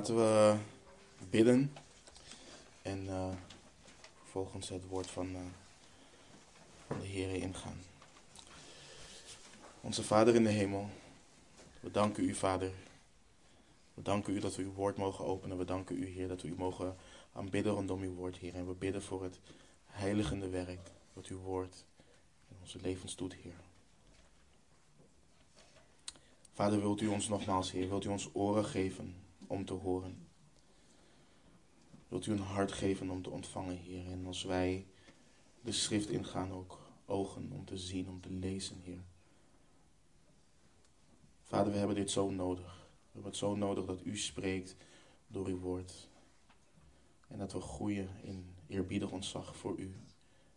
Laten we bidden en uh, vervolgens het woord van, uh, van de Heer ingaan. Onze Vader in de hemel, we danken u, Vader. We danken u dat we uw woord mogen openen. We danken u, Heer, dat we u mogen aanbidden rondom uw woord, Heer. En we bidden voor het heiligende werk wat uw woord in onze levens doet, Heer. Vader, wilt u ons nogmaals, Heer, wilt u ons oren geven om te horen? Wilt u een hart geven om te ontvangen, Heer? En als wij de schrift ingaan, ook ogen om te zien, om te lezen, Heer. Vader, we hebben dit zo nodig. We hebben het zo nodig dat u spreekt door uw woord. En dat we groeien in eerbiedig ontzag voor u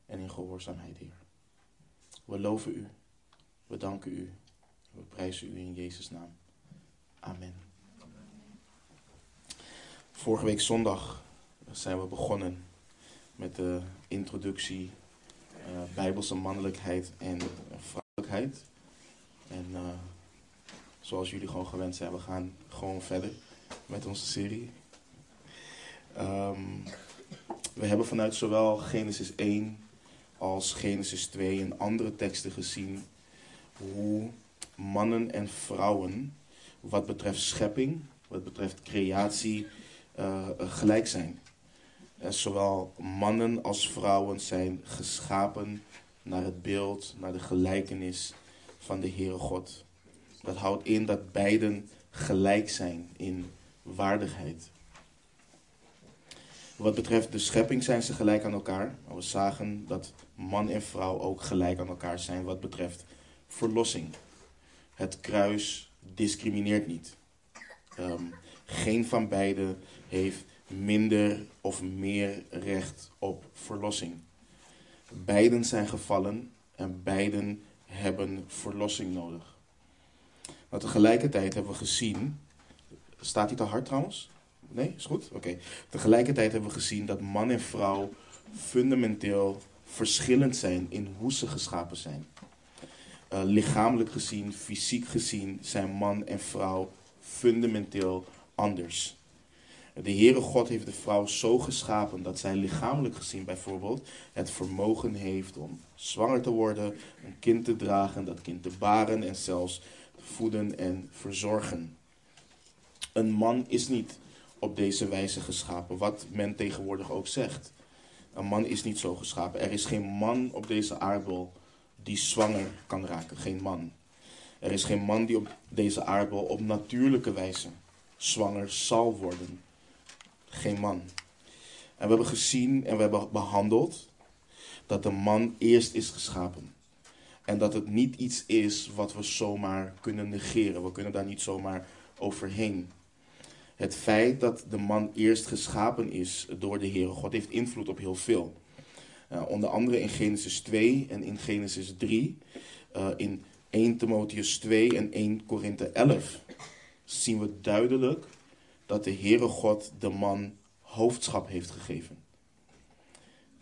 en in gehoorzaamheid, Heer. We loven u, we danken u, we prijzen u in Jezus' naam. Amen. Vorige week zondag zijn we begonnen met de introductie uh, Bijbelse mannelijkheid en vrouwelijkheid. En uh, zoals jullie gewoon gewend zijn, we gaan gewoon verder met onze serie. Um, we hebben vanuit zowel Genesis 1 als Genesis 2 en andere teksten gezien hoe mannen en vrouwen wat betreft schepping, wat betreft creatie, uh, gelijk zijn. Uh, zowel mannen als vrouwen zijn geschapen naar het beeld, naar de gelijkenis van de Heere God. Dat houdt in dat beiden gelijk zijn in waardigheid. Wat betreft de schepping zijn ze gelijk aan elkaar. We zagen dat man en vrouw ook gelijk aan elkaar zijn wat betreft verlossing. Het kruis discrimineert niet. Um, geen van beiden heeft minder of meer recht op verlossing. Beiden zijn gevallen en beiden hebben verlossing nodig. Maar tegelijkertijd hebben we gezien. Staat hij te hard trouwens? Nee, is goed? Oké. Tegelijkertijd hebben we gezien dat man en vrouw fundamenteel verschillend zijn in hoe ze geschapen zijn. Uh, lichamelijk gezien, fysiek gezien, zijn man en vrouw fundamenteel anders. De Heere God heeft de vrouw zo geschapen dat zij lichamelijk gezien bijvoorbeeld het vermogen heeft om zwanger te worden, een kind te dragen, dat kind te baren en zelfs voeden en verzorgen. Een man is niet op deze wijze geschapen, wat men tegenwoordig ook zegt. Een man is niet zo geschapen. Er is geen man op deze aardbol die zwanger kan raken. Geen man. Er is geen man die op deze aardbol op natuurlijke wijze zwanger zal worden. Geen man. En we hebben gezien en we hebben behandeld dat de man eerst is geschapen. En dat het niet iets is wat we zomaar kunnen negeren. We kunnen daar niet zomaar overheen. Het feit dat de man eerst geschapen is door de Heere God heeft invloed op heel veel. Uh, onder andere in Genesis 2 en in Genesis 3, uh, in 1 Timotheus 2 en 1 Korinthe 11 zien we duidelijk dat de Heere God de man hoofdschap heeft gegeven.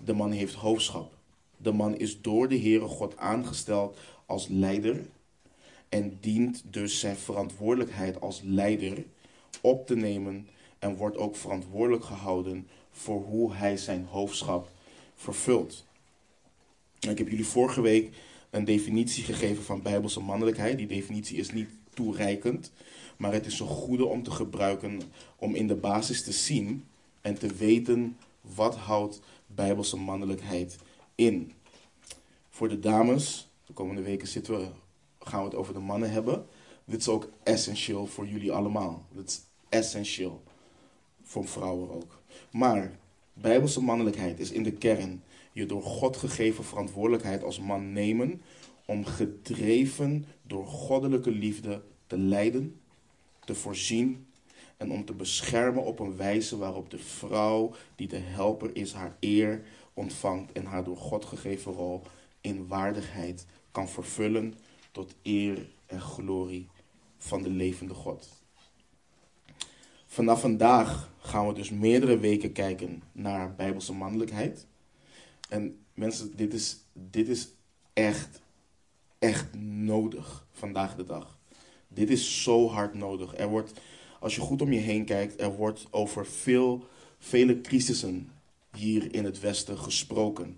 De man heeft hoofdschap. De man is door de Heere God aangesteld als leider en dient dus zijn verantwoordelijkheid als leider op te nemen en wordt ook verantwoordelijk gehouden voor hoe hij zijn hoofdschap vervult. Ik heb jullie vorige week een definitie gegeven van bijbelse mannelijkheid. Die definitie is niet toereikend, maar het is een goede om te gebruiken om in de basis te zien en te weten wat houdt bijbelse mannelijkheid in. Voor de dames, de komende weken zitten we, gaan we het over de mannen hebben. Dit is ook essentieel voor jullie allemaal. Dit is essentieel voor vrouwen ook. Maar bijbelse mannelijkheid is in de kern je door God gegeven verantwoordelijkheid als man nemen om gedreven door goddelijke liefde te leiden, te voorzien en om te beschermen op een wijze waarop de vrouw die de helper is haar eer ontvangt en haar door God gegeven rol in waardigheid kan vervullen tot eer en glorie van de levende God. Vanaf vandaag gaan we dus meerdere weken kijken naar bijbelse mannelijkheid. En mensen, dit is, dit is echt, echt nodig vandaag de dag. Dit is zo hard nodig. Er wordt als je goed om je heen kijkt, er wordt over veel, vele crisissen hier in het Westen gesproken.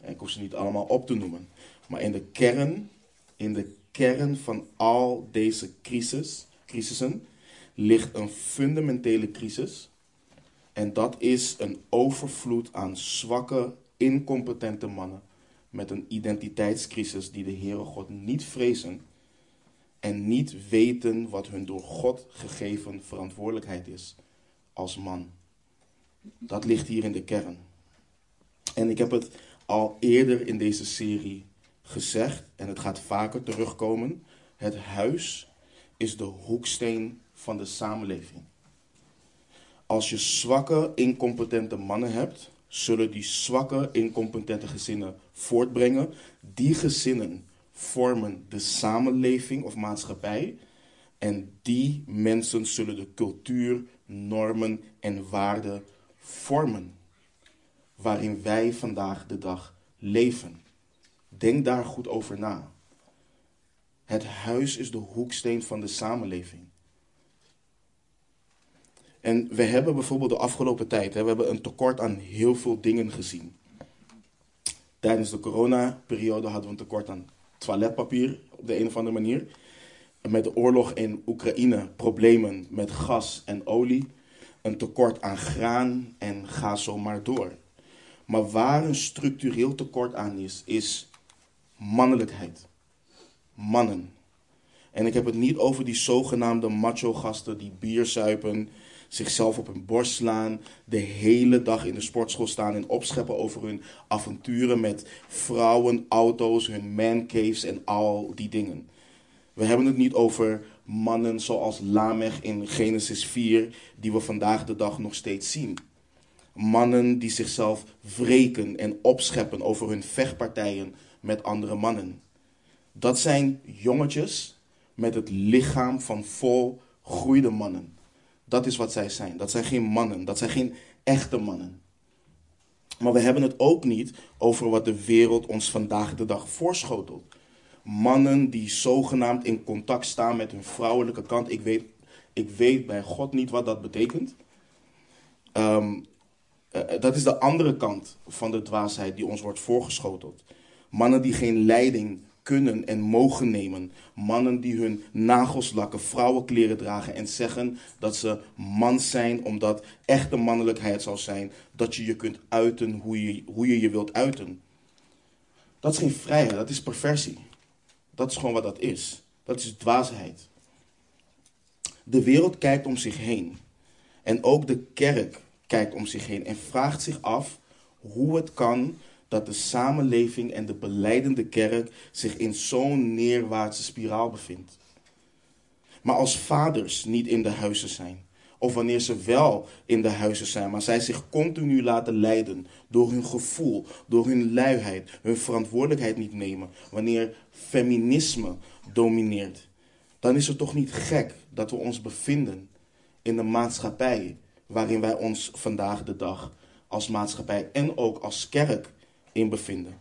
En ik hoef ze niet allemaal op te noemen. Maar in de kern, in de kern van al deze crisis, crisissen ligt een fundamentele crisis. En dat is een overvloed aan zwakke, incompetente mannen met een identiteitscrisis die de Heere God niet vrezen en niet weten wat hun door God gegeven verantwoordelijkheid is als man. Dat ligt hier in de kern. En ik heb het al eerder in deze serie gezegd, en het gaat vaker terugkomen. Het huis is de hoeksteen van de samenleving. Als je zwakke, incompetente mannen hebt, zullen die zwakke, incompetente gezinnen voortbrengen. Die gezinnen vormen de samenleving of maatschappij. En die mensen zullen de cultuur, normen en waarden vormen. Waarin wij vandaag de dag leven. Denk daar goed over na. Het huis is de hoeksteen van de samenleving. En we hebben bijvoorbeeld de afgelopen tijd, hè, we hebben een tekort aan heel veel dingen gezien. Tijdens de coronaperiode hadden we een tekort aan toiletpapier op de een of andere manier. Met de oorlog in Oekraïne problemen met gas en olie. Een tekort aan graan en ga zo maar door. Maar waar een structureel tekort aan is, is mannelijkheid. Mannen. En ik heb het niet over die zogenaamde macho-gasten die bier zuipen, zichzelf op hun borst slaan, de hele dag in de sportschool staan en opscheppen over hun avonturen met vrouwen, auto's, hun mancaves en al die dingen. We hebben het niet over mannen zoals Lamech in Genesis 4, die we vandaag de dag nog steeds zien. Mannen die zichzelf wreken en opscheppen over hun vechtpartijen met andere mannen. Dat zijn jongetjes met het lichaam van volgroeide mannen. Dat is wat zij zijn. Dat zijn geen mannen. Dat zijn geen echte mannen. Maar we hebben het ook niet over wat de wereld ons vandaag de dag voorschotelt. Mannen die zogenaamd in contact staan met hun vrouwelijke kant. Ik weet, ik weet bij God niet wat dat betekent. Ehm, eh, dat is de andere kant van de dwaasheid die ons wordt voorgeschoteld. Mannen die geen leiding kunnen en mogen nemen. Mannen die hun nagels lakken, vrouwenkleren dragen en zeggen dat ze man zijn omdat echte mannelijkheid zal zijn dat je je kunt uiten hoe je hoe je, je wilt uiten. Dat is geen vrijheid, dat is perversie. Dat is gewoon wat dat is. Dat is dwaasheid. De wereld kijkt om zich heen. En ook de kerk kijkt om zich heen en vraagt zich af hoe het kan dat de samenleving en de beleidende kerk zich in zo'n neerwaartse spiraal bevindt. Maar als vaders niet in de huizen zijn, of wanneer ze wel in de huizen zijn, maar zij zich continu laten leiden door hun gevoel, door hun luiheid, hun verantwoordelijkheid niet nemen, wanneer feminisme domineert, dan is het toch niet gek dat we ons bevinden in de maatschappij waarin wij ons vandaag de dag als maatschappij en ook als kerk in bevinden.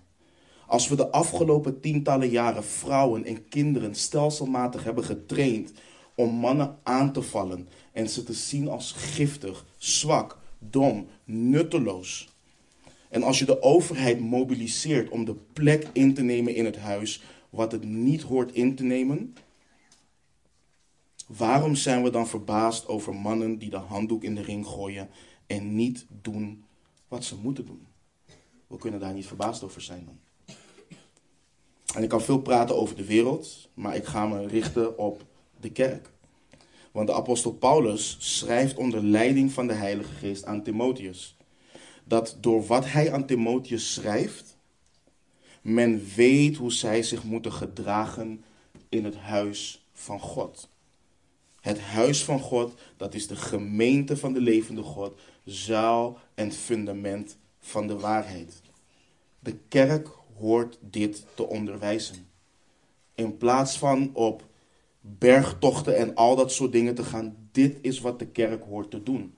Als we de afgelopen tientallen jaren vrouwen en kinderen stelselmatig hebben getraind om mannen aan te vallen en ze te zien als giftig, zwak, dom, nutteloos. En als je de overheid mobiliseert om de plek in te nemen in het huis wat het niet hoort in te nemen, waarom zijn we dan verbaasd over mannen die de handdoek in de ring gooien en niet doen wat ze moeten doen? We kunnen daar niet verbaasd over zijn dan. En ik kan veel praten over de wereld, maar ik ga me richten op de kerk. Want de apostel Paulus schrijft onder leiding van de Heilige Geest aan Timotheus dat door wat hij aan Timotheus schrijft, men weet hoe zij zich moeten gedragen in het huis van God. Het huis van God, dat is de gemeente van de levende God, zaal en fundament van de waarheid. De kerk hoort dit te onderwijzen. In plaats van op bergtochten en al dat soort dingen te gaan, dit is wat de kerk hoort te doen.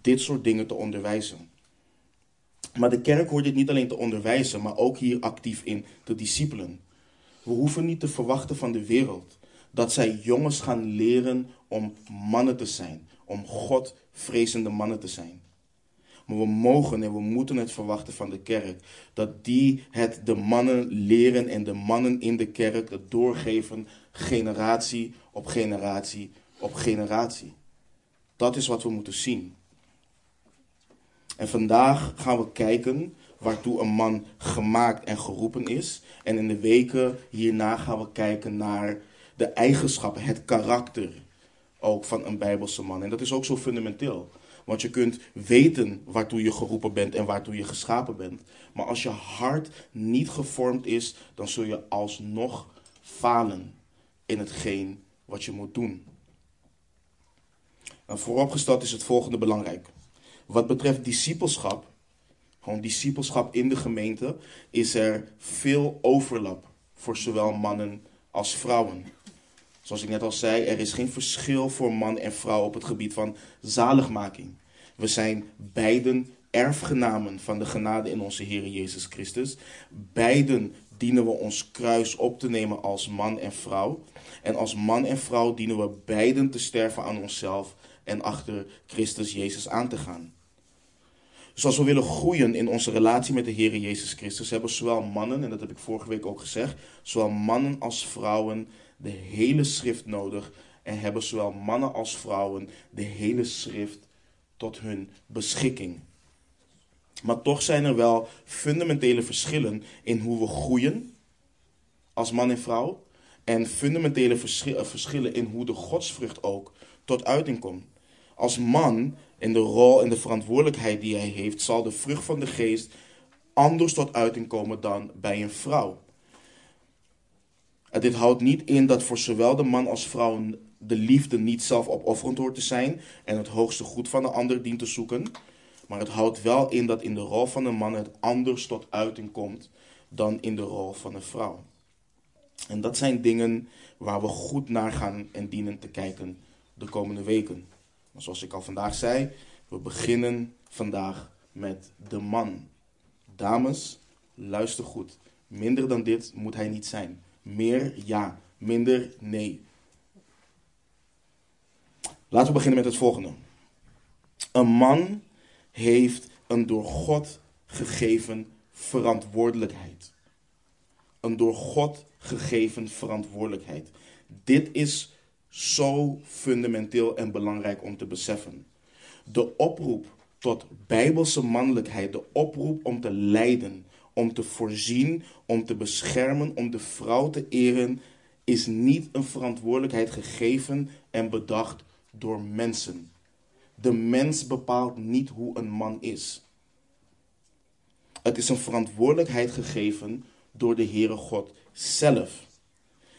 Dit soort dingen te onderwijzen. Maar de kerk hoort dit niet alleen te onderwijzen, maar ook hier actief in te discipelen. We hoeven niet te verwachten van de wereld dat zij jongens gaan leren om mannen te zijn, om God vrezende mannen te zijn. Maar we mogen en we moeten het verwachten van de kerk. Dat die het de mannen leren en de mannen in de kerk het doorgeven generatie op generatie op generatie. Dat is wat we moeten zien. En vandaag gaan we kijken waartoe een man gemaakt en geroepen is. En in de weken hierna gaan we kijken naar de eigenschappen, het karakter ook van een Bijbelse man. En dat is ook zo fundamenteel. Want je kunt weten waartoe je geroepen bent en waartoe je geschapen bent. Maar als je hart niet gevormd is, dan zul je alsnog falen in hetgeen wat je moet doen. En vooropgesteld is het volgende belangrijk. Wat betreft discipelschap, gewoon discipelschap in de gemeente, is er veel overlap voor zowel mannen als vrouwen. Zoals ik net al zei, er is geen verschil voor man en vrouw op het gebied van zaligmaking. We zijn beiden erfgenamen van de genade in onze Heer Jezus Christus. Beiden dienen we ons kruis op te nemen als man en vrouw. En als man en vrouw dienen we beiden te sterven aan onszelf en achter Christus Jezus aan te gaan. Dus als we willen groeien in onze relatie met de Heer Jezus Christus, hebben zowel mannen, en dat heb ik vorige week ook gezegd, zowel mannen als vrouwen de hele schrift nodig. En hebben zowel mannen als vrouwen de hele schrift tot hun beschikking. Maar toch zijn er wel fundamentele verschillen in hoe we groeien als man en vrouw. En fundamentele verschillen in hoe de godsvrucht ook tot uiting komt. Als man in de rol en de verantwoordelijkheid die hij heeft, zal de vrucht van de geest anders tot uiting komen dan bij een vrouw. Dit houdt niet in dat voor zowel de man als vrouw de liefde niet zelf opofferend hoort te zijn en het hoogste goed van de ander dient te zoeken. Maar het houdt wel in dat in de rol van een man het anders tot uiting komt dan in de rol van een vrouw. En dat zijn dingen waar we goed naar gaan en dienen te kijken de komende weken. Maar zoals ik al vandaag zei, we beginnen vandaag met de man. Dames, luister goed. Minder dan dit moet hij niet zijn. Meer ja, minder nee. Laten we beginnen met het volgende. Een man heeft een door God gegeven verantwoordelijkheid. Een door God gegeven verantwoordelijkheid. Dit is zo fundamenteel en belangrijk om te beseffen. De oproep tot bijbelse mannelijkheid, de oproep om te leiden, om te voorzien, om te beschermen, om de vrouw te eren, is niet een verantwoordelijkheid gegeven en bedacht door mensen. De mens bepaalt niet hoe een man is. Het is een verantwoordelijkheid gegeven door de Heere God zelf.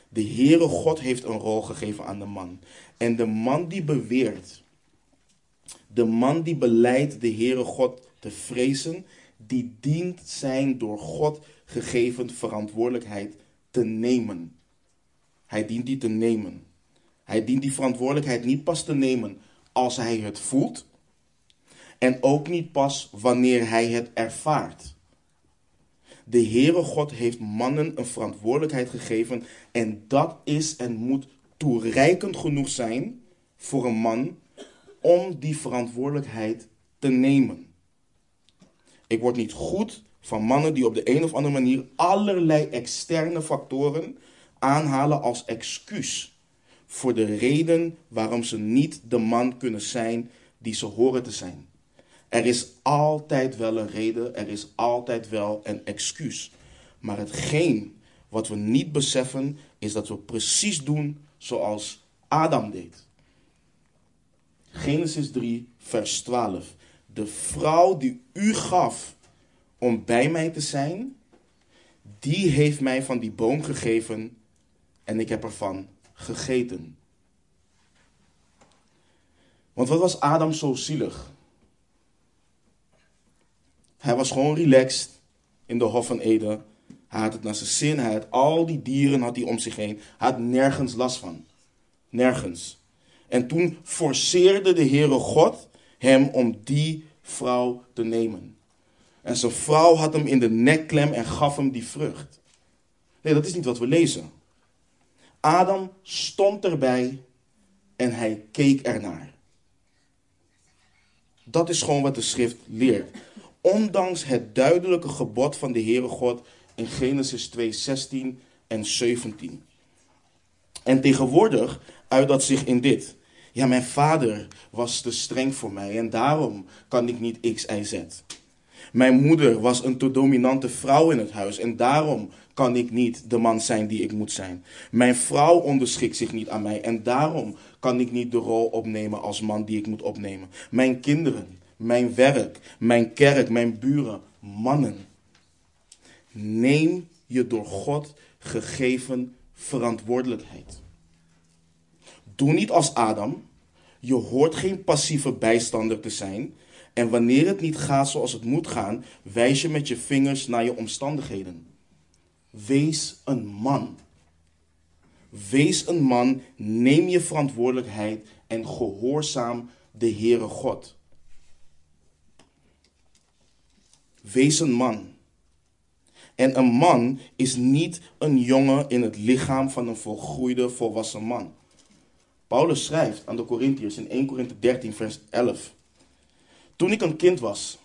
De Heere God heeft een rol gegeven aan de man. En de man die beweert, de man die beleidt de Heere God te vrezen, die dient zijn door God gegeven verantwoordelijkheid te nemen. Hij dient die te nemen. Hij dient die verantwoordelijkheid niet pas te nemen als hij het voelt. En ook niet pas wanneer hij het ervaart. De Heere God heeft mannen een verantwoordelijkheid gegeven. En dat is en moet toereikend genoeg zijn voor een man om die verantwoordelijkheid te nemen. Ik word niet goed van mannen die op de een of andere manier allerlei externe factoren aanhalen als excuus voor de reden waarom ze niet de man kunnen zijn die ze horen te zijn. Er is altijd wel een reden, er is altijd wel een excuus. Maar hetgeen wat we niet beseffen is dat we precies doen zoals Adam deed. Genesis 3, vers 12. De vrouw die u gaf om bij mij te zijn, die heeft mij van die boom gegeven en ik heb ervan gegeten. Want wat was Adam zo zielig? Hij was gewoon relaxed in de Hof van Eden. Hij had het naar zijn zin. Hij had al die dieren had hij om zich heen. Hij had nergens last van. Nergens. En toen forceerde de Heere God hem om die vrouw te nemen. En zijn vrouw had hem in de nekklem en gaf hem die vrucht. Nee, dat is niet wat we lezen. Adam stond erbij en hij keek ernaar. Dat is gewoon wat de schrift leert. Ondanks het duidelijke gebod van de Heere God in Genesis 2, 16 en 17. En tegenwoordig uit dat zich in dit. Ja, mijn vader was te streng voor mij en daarom kan ik niet X, Y, Z. Mijn moeder was een te dominante vrouw in het huis en daarom kan ik niet de man zijn die ik moet zijn. Mijn vrouw onderschikt zich niet aan mij en daarom kan ik niet de rol opnemen als man die ik moet opnemen. Mijn kinderen, mijn werk, mijn kerk, mijn buren, mannen. Neem je door God gegeven verantwoordelijkheid. Doe niet als Adam. Je hoort geen passieve bijstander te zijn. En wanneer het niet gaat zoals het moet gaan, wijs je met je vingers naar je omstandigheden. Wees een man. Wees een man, neem je verantwoordelijkheid en gehoorzaam de Heere God. Wees een man. En een man is niet een jongen in het lichaam van een volgroeide volwassen man. Paulus schrijft aan de Corinthiërs in 1 Korinthe 13, vers 11. Toen ik een kind was,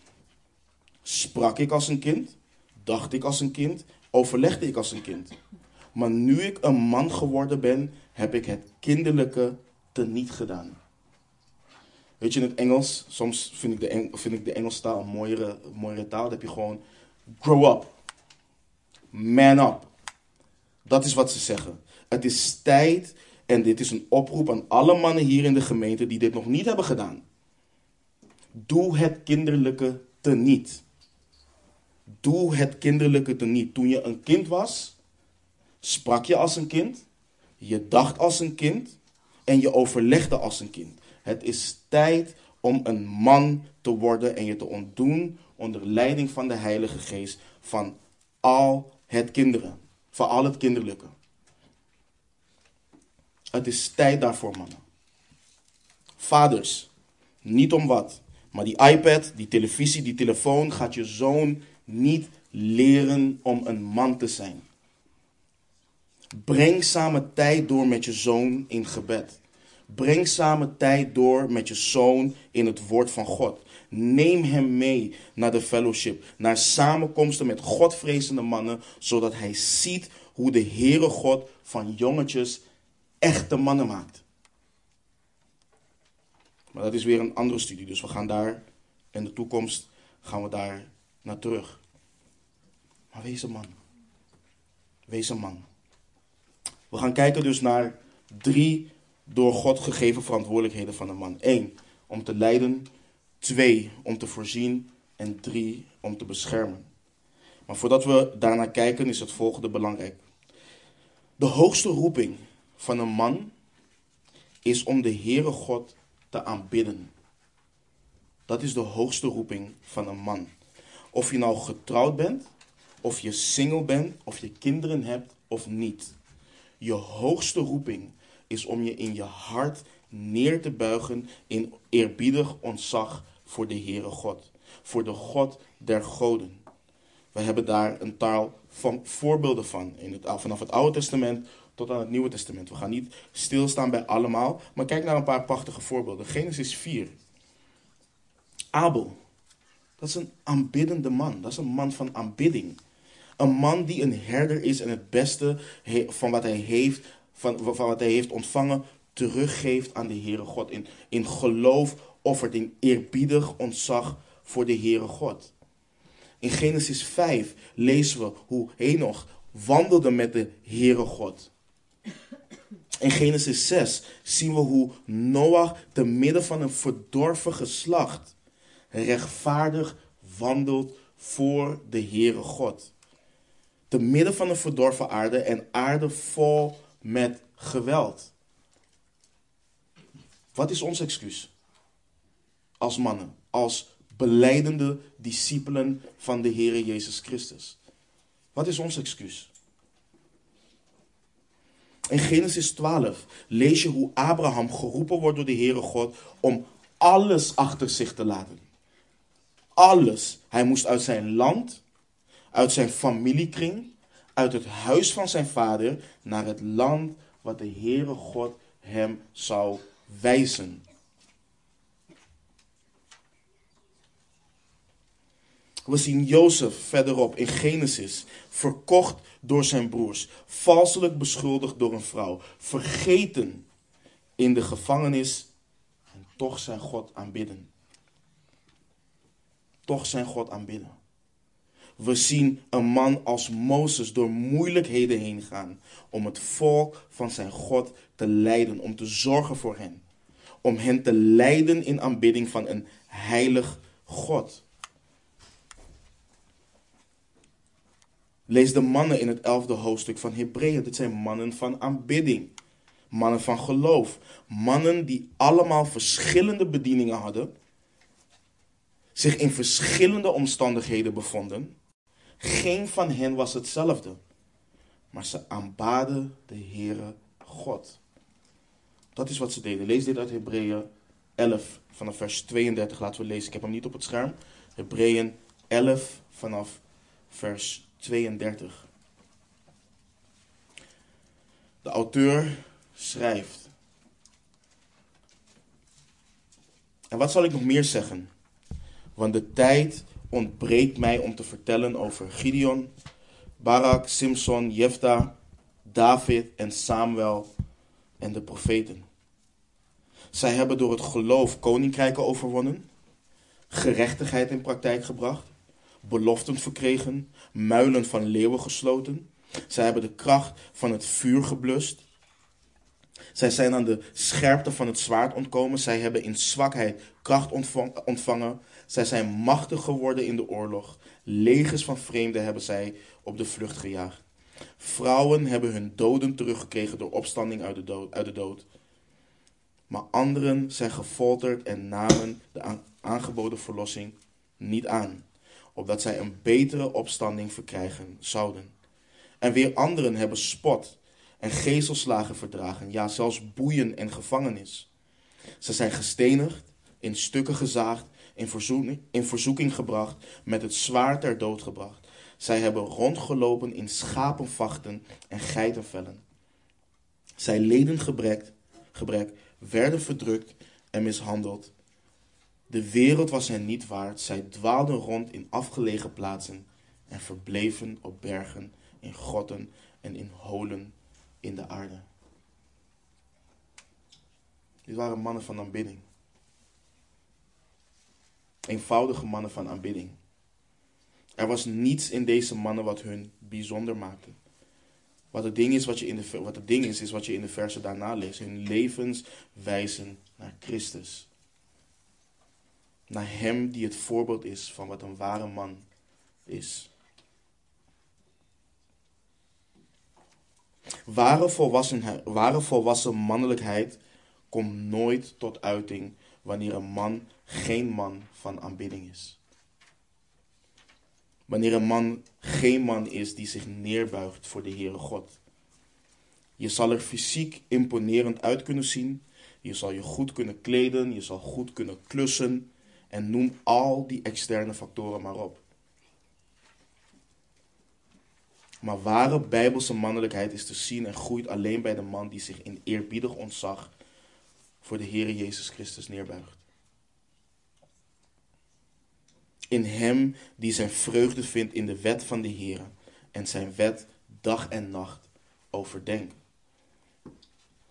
sprak ik als een kind, dacht ik als een kind, overlegde ik als een kind. Maar nu ik een man geworden ben, heb ik het kinderlijke teniet gedaan. Weet je, in het Engels, soms vind ik de, Eng, vind ik de Engelse taal een mooiere, mooiere taal. Dan heb je gewoon grow up. Man up. Dat is wat ze zeggen. Het is tijd en dit is een oproep aan alle mannen hier in de gemeente die dit nog niet hebben gedaan. Doe het kinderlijke teniet. Doe het kinderlijke teniet. Toen je een kind was, sprak je als een kind, je dacht als een kind en je overlegde als een kind. Het is tijd om een man te worden en je te ontdoen onder leiding van de Heilige Geest van al het kinderen, van al het kinderlijke. Het is tijd daarvoor, mannen. Vaders, niet om wat, maar die iPad, die televisie, die telefoon gaat je zoon niet leren om een man te zijn. Breng samen tijd door met je zoon in gebed. Breng samen tijd door met je zoon in het woord van God. Neem hem mee naar de fellowship, naar samenkomsten met Godvrezende mannen, zodat hij ziet hoe de Heere God van jongetjes echte mannen maakt. Maar dat is weer een andere studie, dus we gaan daar in de toekomst gaan we daar naar terug. Maar wees een man. Wees een man. We gaan kijken dus naar drie door God gegeven verantwoordelijkheden van een man. Eén, om te leiden. Twee, om te voorzien. En drie, om te beschermen. Maar voordat we daarnaar kijken, is het volgende belangrijk. De hoogste roeping van een man is om de Heere God te aanbidden. Dat is de hoogste roeping van een man. Of je nou getrouwd bent, of je single bent, of je kinderen hebt of niet. Je hoogste roeping is om je in je hart neer te buigen in eerbiedig ontzag voor de Heere God. Voor de God der goden. We hebben daar een taal van voorbeelden van. In het, vanaf het Oude Testament tot aan het Nieuwe Testament. We gaan niet stilstaan bij allemaal, maar kijk naar een paar prachtige voorbeelden. Genesis 4. Abel. Dat is een aanbiddende man. Dat is een man van aanbidding. Een man die een herder is en het beste van wat hij heeft, van, van wat hij heeft ontvangen, teruggeeft aan de Heere God. In, in geloof offert, in eerbiedig ontzag voor de Heere God. In Genesis 5 lezen we hoe Henoch wandelde met de Heere God. In Genesis 6 zien we hoe Noach te midden van een verdorven geslacht rechtvaardig wandelt voor de Heere God. Te midden van een verdorven aarde en aarde vol met geweld. Wat is ons excuus? Als mannen, als beleidende discipelen van de Heere Jezus Christus. Wat is ons excuus? In Genesis 12 lees je hoe Abraham geroepen wordt door de Heere God om alles achter zich te laten. Alles. Hij moest uit zijn land, uit zijn familiekring, uit het huis van zijn vader naar het land wat de Heere God hem zou wijzen. We zien Jozef verderop in Genesis, verkocht door zijn broers, valselijk beschuldigd door een vrouw, vergeten in de gevangenis en toch zijn God aanbidden. Toch zijn God aanbidden. We zien een man als Mozes door moeilijkheden heen gaan om het volk van zijn God te leiden, om te zorgen voor hen. Om hen te leiden in aanbidding van een heilig God. Lees de mannen in het elfde hoofdstuk van Hebreeën. Dit zijn mannen van aanbidding. Mannen van geloof. Mannen die allemaal verschillende bedieningen hadden. Zich in verschillende omstandigheden bevonden. Geen van hen was hetzelfde. Maar ze aanbaden de Heere God. Dat is wat ze deden. Lees dit uit Hebreeën 11 vanaf vers 32. Laten we lezen. Ik heb hem niet op het scherm. Hebreeën 11 vanaf vers 32. De auteur schrijft. En wat zal ik nog meer zeggen? Want de tijd ontbreekt mij om te vertellen over Gideon, Barak, Simson, Jefta, David en Samuel en de profeten. Zij hebben door het geloof koninkrijken overwonnen, gerechtigheid in praktijk gebracht, beloften verkregen, muilen van leeuwen gesloten. Zij hebben de kracht van het vuur geblust. Zij zijn aan de scherpte van het zwaard ontkomen. Zij hebben in zwakheid kracht ontvangen. Zij zijn machtig geworden in de oorlog. Legers van vreemden hebben zij op de vlucht gejaagd. Vrouwen hebben hun doden teruggekregen door opstanding uit de dood. Uit de dood. Maar anderen zijn gefolterd en namen de aangeboden verlossing niet aan opdat zij een betere opstanding verkrijgen zouden. En weer anderen hebben spot en gezelslagen verdragen, ja zelfs boeien en gevangenis. Ze zijn gestenigd, in stukken gezaagd, in verzoeking, in verzoeking gebracht, met het zwaard ter dood gebracht. Zij hebben rondgelopen in schapenvachten en geitenvellen. Zij leden gebrek, gebrek, werden verdrukt en mishandeld de wereld was hen niet waard. Zij dwaalden rond in afgelegen plaatsen en verbleven op bergen, in grotten en in holen in de aarde. Dit waren mannen van aanbidding. Eenvoudige mannen van aanbidding. Er was niets in deze mannen wat hun bijzonder maakte. Wat het ding is, wat, je in de, wat het ding is, is wat je in de versen daarna leest. Hun levens wijzen naar Christus naar Hem die het voorbeeld is van wat een ware man is. Ware volwassen, ware volwassen mannelijkheid komt nooit tot uiting wanneer een man geen man van aanbidding is. Wanneer een man geen man is die zich neerbuigt voor de Heere God. Je zal er fysiek imponerend uit kunnen zien. Je zal je goed kunnen kleden. Je zal goed kunnen klussen. En noem al die externe factoren maar op. Maar ware bijbelse mannelijkheid is te zien en groeit alleen bij de man die zich in eerbiedig ontzag voor de Heer Jezus Christus neerbuigt. In hem die zijn vreugde vindt in de wet van de Heer en zijn wet dag en nacht overdenkt.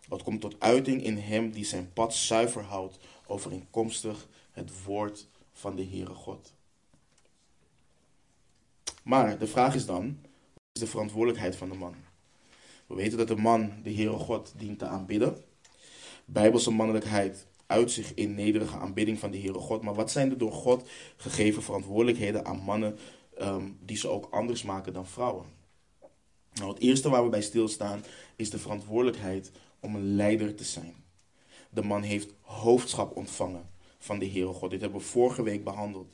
Wat komt tot uiting in hem die zijn pad zuiver houdt overeenkomstig het woord van de Heere God. Maar de vraag is dan, wat is de verantwoordelijkheid van de man? We weten dat de man de Heere God dient te aanbidden. Bijbelse mannelijkheid uit zich in nederige aanbidding van de Heere God. Maar wat zijn de door God gegeven verantwoordelijkheden aan mannen ehm, die ze ook anders maken dan vrouwen? Nou, het eerste waar we bij stilstaan is de verantwoordelijkheid om een leider te zijn. De man heeft hoofdschap ontvangen van de Heere God. Dit hebben we vorige week behandeld.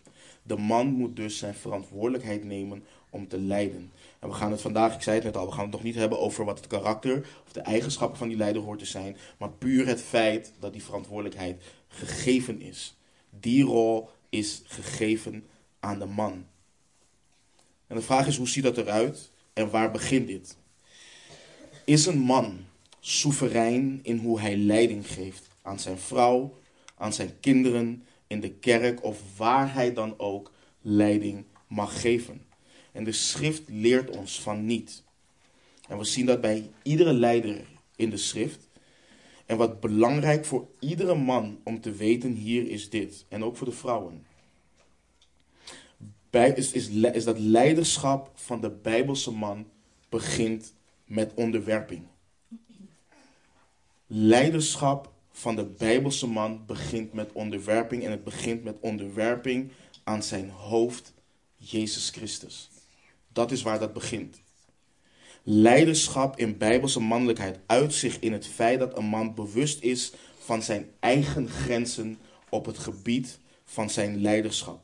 De man moet dus zijn verantwoordelijkheid nemen om te leiden. En we gaan het vandaag, ik zei het net al, we gaan het nog niet hebben over wat het karakter of de eigenschappen van die leider hoort te zijn, maar puur het feit dat die verantwoordelijkheid gegeven is. Die rol is gegeven aan de man. En de vraag is, hoe ziet dat eruit en waar begint dit? Is een man soeverein in hoe hij leiding geeft aan zijn vrouw, aan zijn kinderen, in de kerk of waar hij dan ook leiding mag geven. En de schrift leert ons van niet. En we zien dat bij iedere leider in de schrift. En wat belangrijk voor iedere man om te weten hier is dit. En ook voor de vrouwen. Bij, is, is, is dat leiderschap van de Bijbelse man begint met onderwerping. Leiderschap van de Bijbelse man begint met onderwerping. En het begint met onderwerping aan zijn hoofd, Jezus Christus. Dat is waar dat begint. Leiderschap in bijbelse mannelijkheid uitzicht in het feit dat een man bewust is van zijn eigen grenzen op het gebied van zijn leiderschap.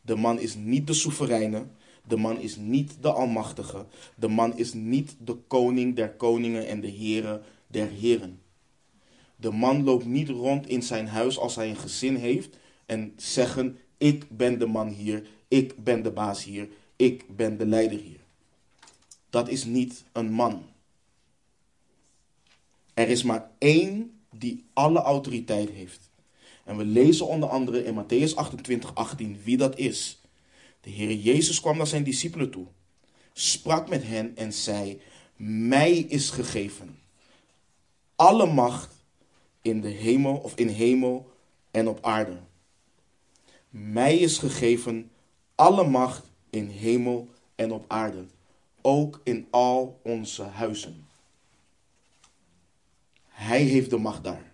De man is niet de soevereine, de man is niet de almachtige, de man is niet de koning der koningen en de heren der heren. De man loopt niet rond in zijn huis als hij een gezin heeft en zeggen: Ik ben de man hier, ik ben de baas hier, ik ben de leider hier. Dat is niet een man. Er is maar één die alle autoriteit heeft. En we lezen onder andere in Matthäus 28, 18 wie dat is. De Heer Jezus kwam naar zijn discipelen toe, sprak met hen en zei: Mij is gegeven alle macht in de hemel of in hemel en op aarde. Mij is gegeven alle macht in hemel en op aarde, ook in al onze huizen. Hij heeft de macht daar.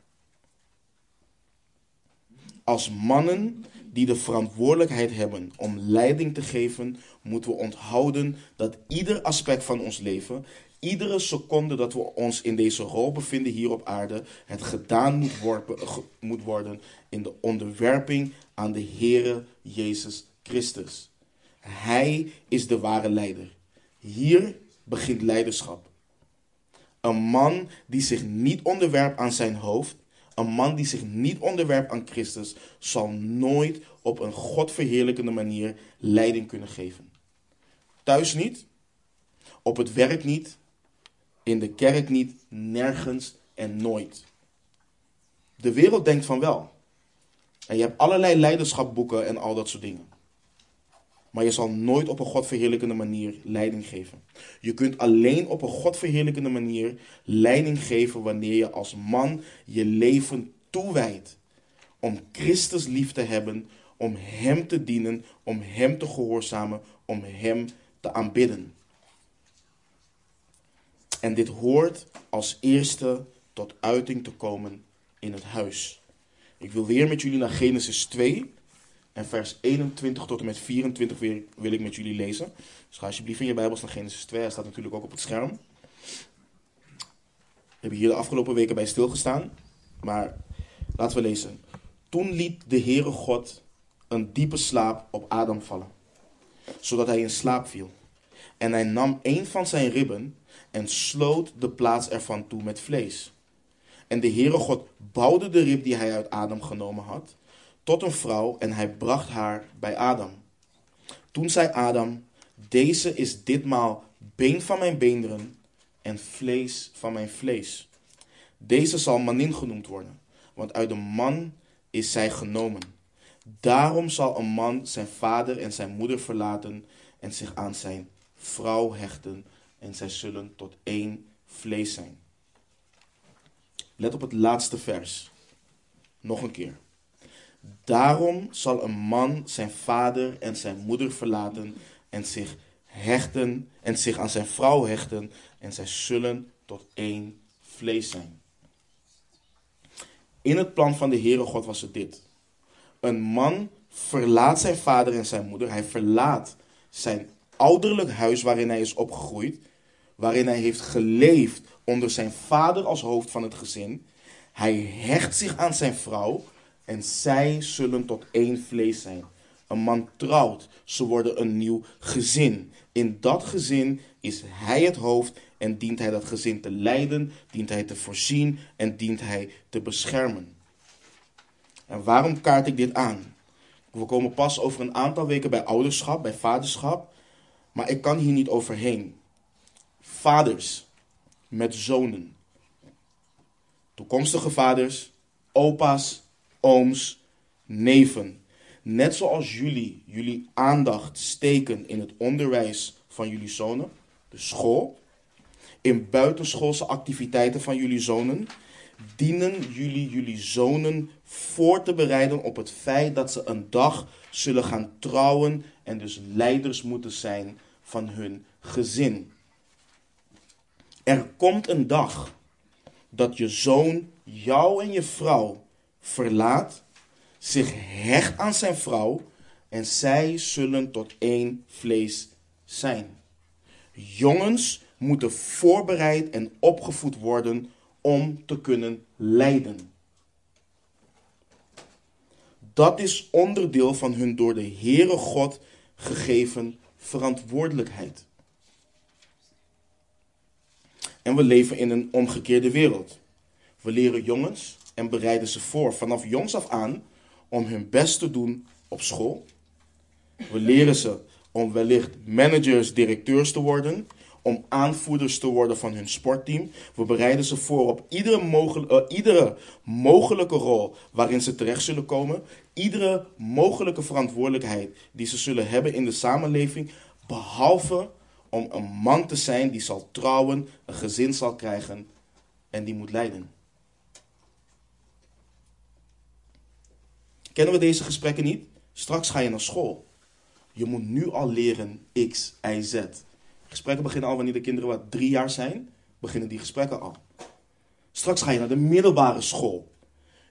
Als mannen die de verantwoordelijkheid hebben om leiding te geven, moeten we onthouden dat ieder aspect van ons leven, iedere seconde dat we ons in deze rol bevinden hier op aarde, het gedaan moet worden, moet worden in de onderwerping aan de Heere Jezus Christus. Hij is de ware leider. Hier begint leiderschap. Een man die zich niet onderwerpt aan zijn hoofd, een man die zich niet onderwerpt aan Christus, zal nooit op een godverheerlijkende manier leiding kunnen geven. Thuis niet, op het werk niet, in de kerk niet, nergens en nooit. De wereld denkt van wel. En je hebt allerlei leiderschapboeken en al dat soort dingen. Maar je zal nooit op een godverheerlijkende manier leiding geven. Je kunt alleen op een godverheerlijkende manier leiding geven wanneer je als man je leven toewijdt. Om Christus lief te hebben, om Hem te dienen, om Hem te gehoorzamen, om Hem te aanbidden. En dit hoort als eerste tot uiting te komen in het huis. Ik wil weer met jullie naar Genesis 2 en vers 21 tot en met 24 weer, wil ik met jullie lezen. Dus ga alsjeblieft in je Bijbels naar Genesis 2. Hij staat natuurlijk ook op het scherm. We hebben hier de afgelopen weken bij stilgestaan. Maar laten we lezen. Toen liet de Heere God een diepe slaap op Adam vallen, zodat hij in slaap viel. En hij nam een van zijn ribben en sloot de plaats ervan toe met vlees. En de Heere God bouwde de rib die hij uit Adam genomen had, tot een vrouw en hij bracht haar bij Adam. Toen zei Adam, deze is ditmaal been van mijn beenderen en vlees van mijn vlees. Deze zal manin genoemd worden, want uit de man is zij genomen. Daarom zal een man zijn vader en zijn moeder verlaten en zich aan zijn vrouw hechten en zij zullen tot één vlees zijn. Let op het laatste vers. Nog een keer. Daarom zal een man zijn vader en zijn moeder verlaten en zich hechten en zich aan zijn vrouw hechten en zij zullen tot één vlees zijn. In het plan van de Heere God was het dit. Een man verlaat zijn vader en zijn moeder. Hij verlaat zijn ouderlijk huis waarin hij is opgegroeid. Waarin hij heeft geleefd onder zijn vader als hoofd van het gezin. Hij hecht zich aan zijn vrouw en zij zullen tot één vlees zijn. Een man trouwt, ze worden een nieuw gezin. In dat gezin is hij het hoofd en dient hij dat gezin te leiden, dient hij te voorzien en dient hij te beschermen. En waarom kaart ik dit aan? We komen pas over een aantal weken bij ouderschap, bij vaderschap, maar ik kan hier niet overheen. Vaders met zonen. toekomstige vaders, opa's, ooms, neven. Net zoals jullie jullie aandacht steken in het onderwijs van jullie zonen, de school, in buitenschoolse activiteiten van jullie zonen, dienen jullie jullie zonen voor te bereiden op het feit dat ze een dag zullen gaan trouwen en dus leiders moeten zijn van hun gezin. Er komt een dag dat je zoon jou en je vrouw verlaat, zich hecht aan zijn vrouw en zij zullen tot één vlees zijn. Jongens moeten voorbereid en opgevoed worden om te kunnen leiden. Dat is onderdeel van hun door de Heere God gegeven verantwoordelijkheid. En we leven in een omgekeerde wereld. We leren jongens en bereiden ze voor vanaf jongs af aan om hun best te doen op school. We leren ze om wellicht managers, directeurs te worden, om aanvoerders te worden van hun sportteam. We bereiden ze voor op iedere, uh, iedere mogelijke rol waarin ze terecht zullen komen, iedere mogelijke verantwoordelijkheid die ze zullen hebben in de samenleving, behalve om een man te zijn die zal trouwen, een gezin zal krijgen en die moet leiden. Kennen we deze gesprekken niet? Straks ga je naar school. Je moet nu al leren X, Y, Z. Gesprekken beginnen al wanneer de kinderen wat drie jaar zijn. Beginnen die gesprekken al. Straks ga je naar de middelbare school.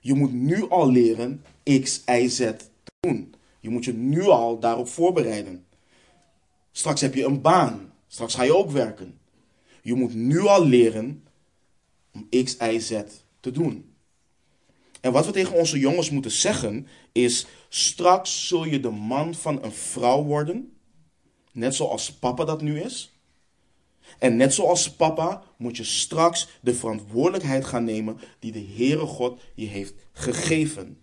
Je moet nu al leren X, Y, Z te doen. Je moet je nu al daarop voorbereiden. Straks heb je een baan. Straks ga je ook werken. Je moet nu al leren om X, Y, Z te doen. En wat we tegen onze jongens moeten zeggen is: straks zul je de man van een vrouw worden, net zoals papa dat nu is. En net zoals papa moet je straks de verantwoordelijkheid gaan nemen die de Heere God je heeft gegeven.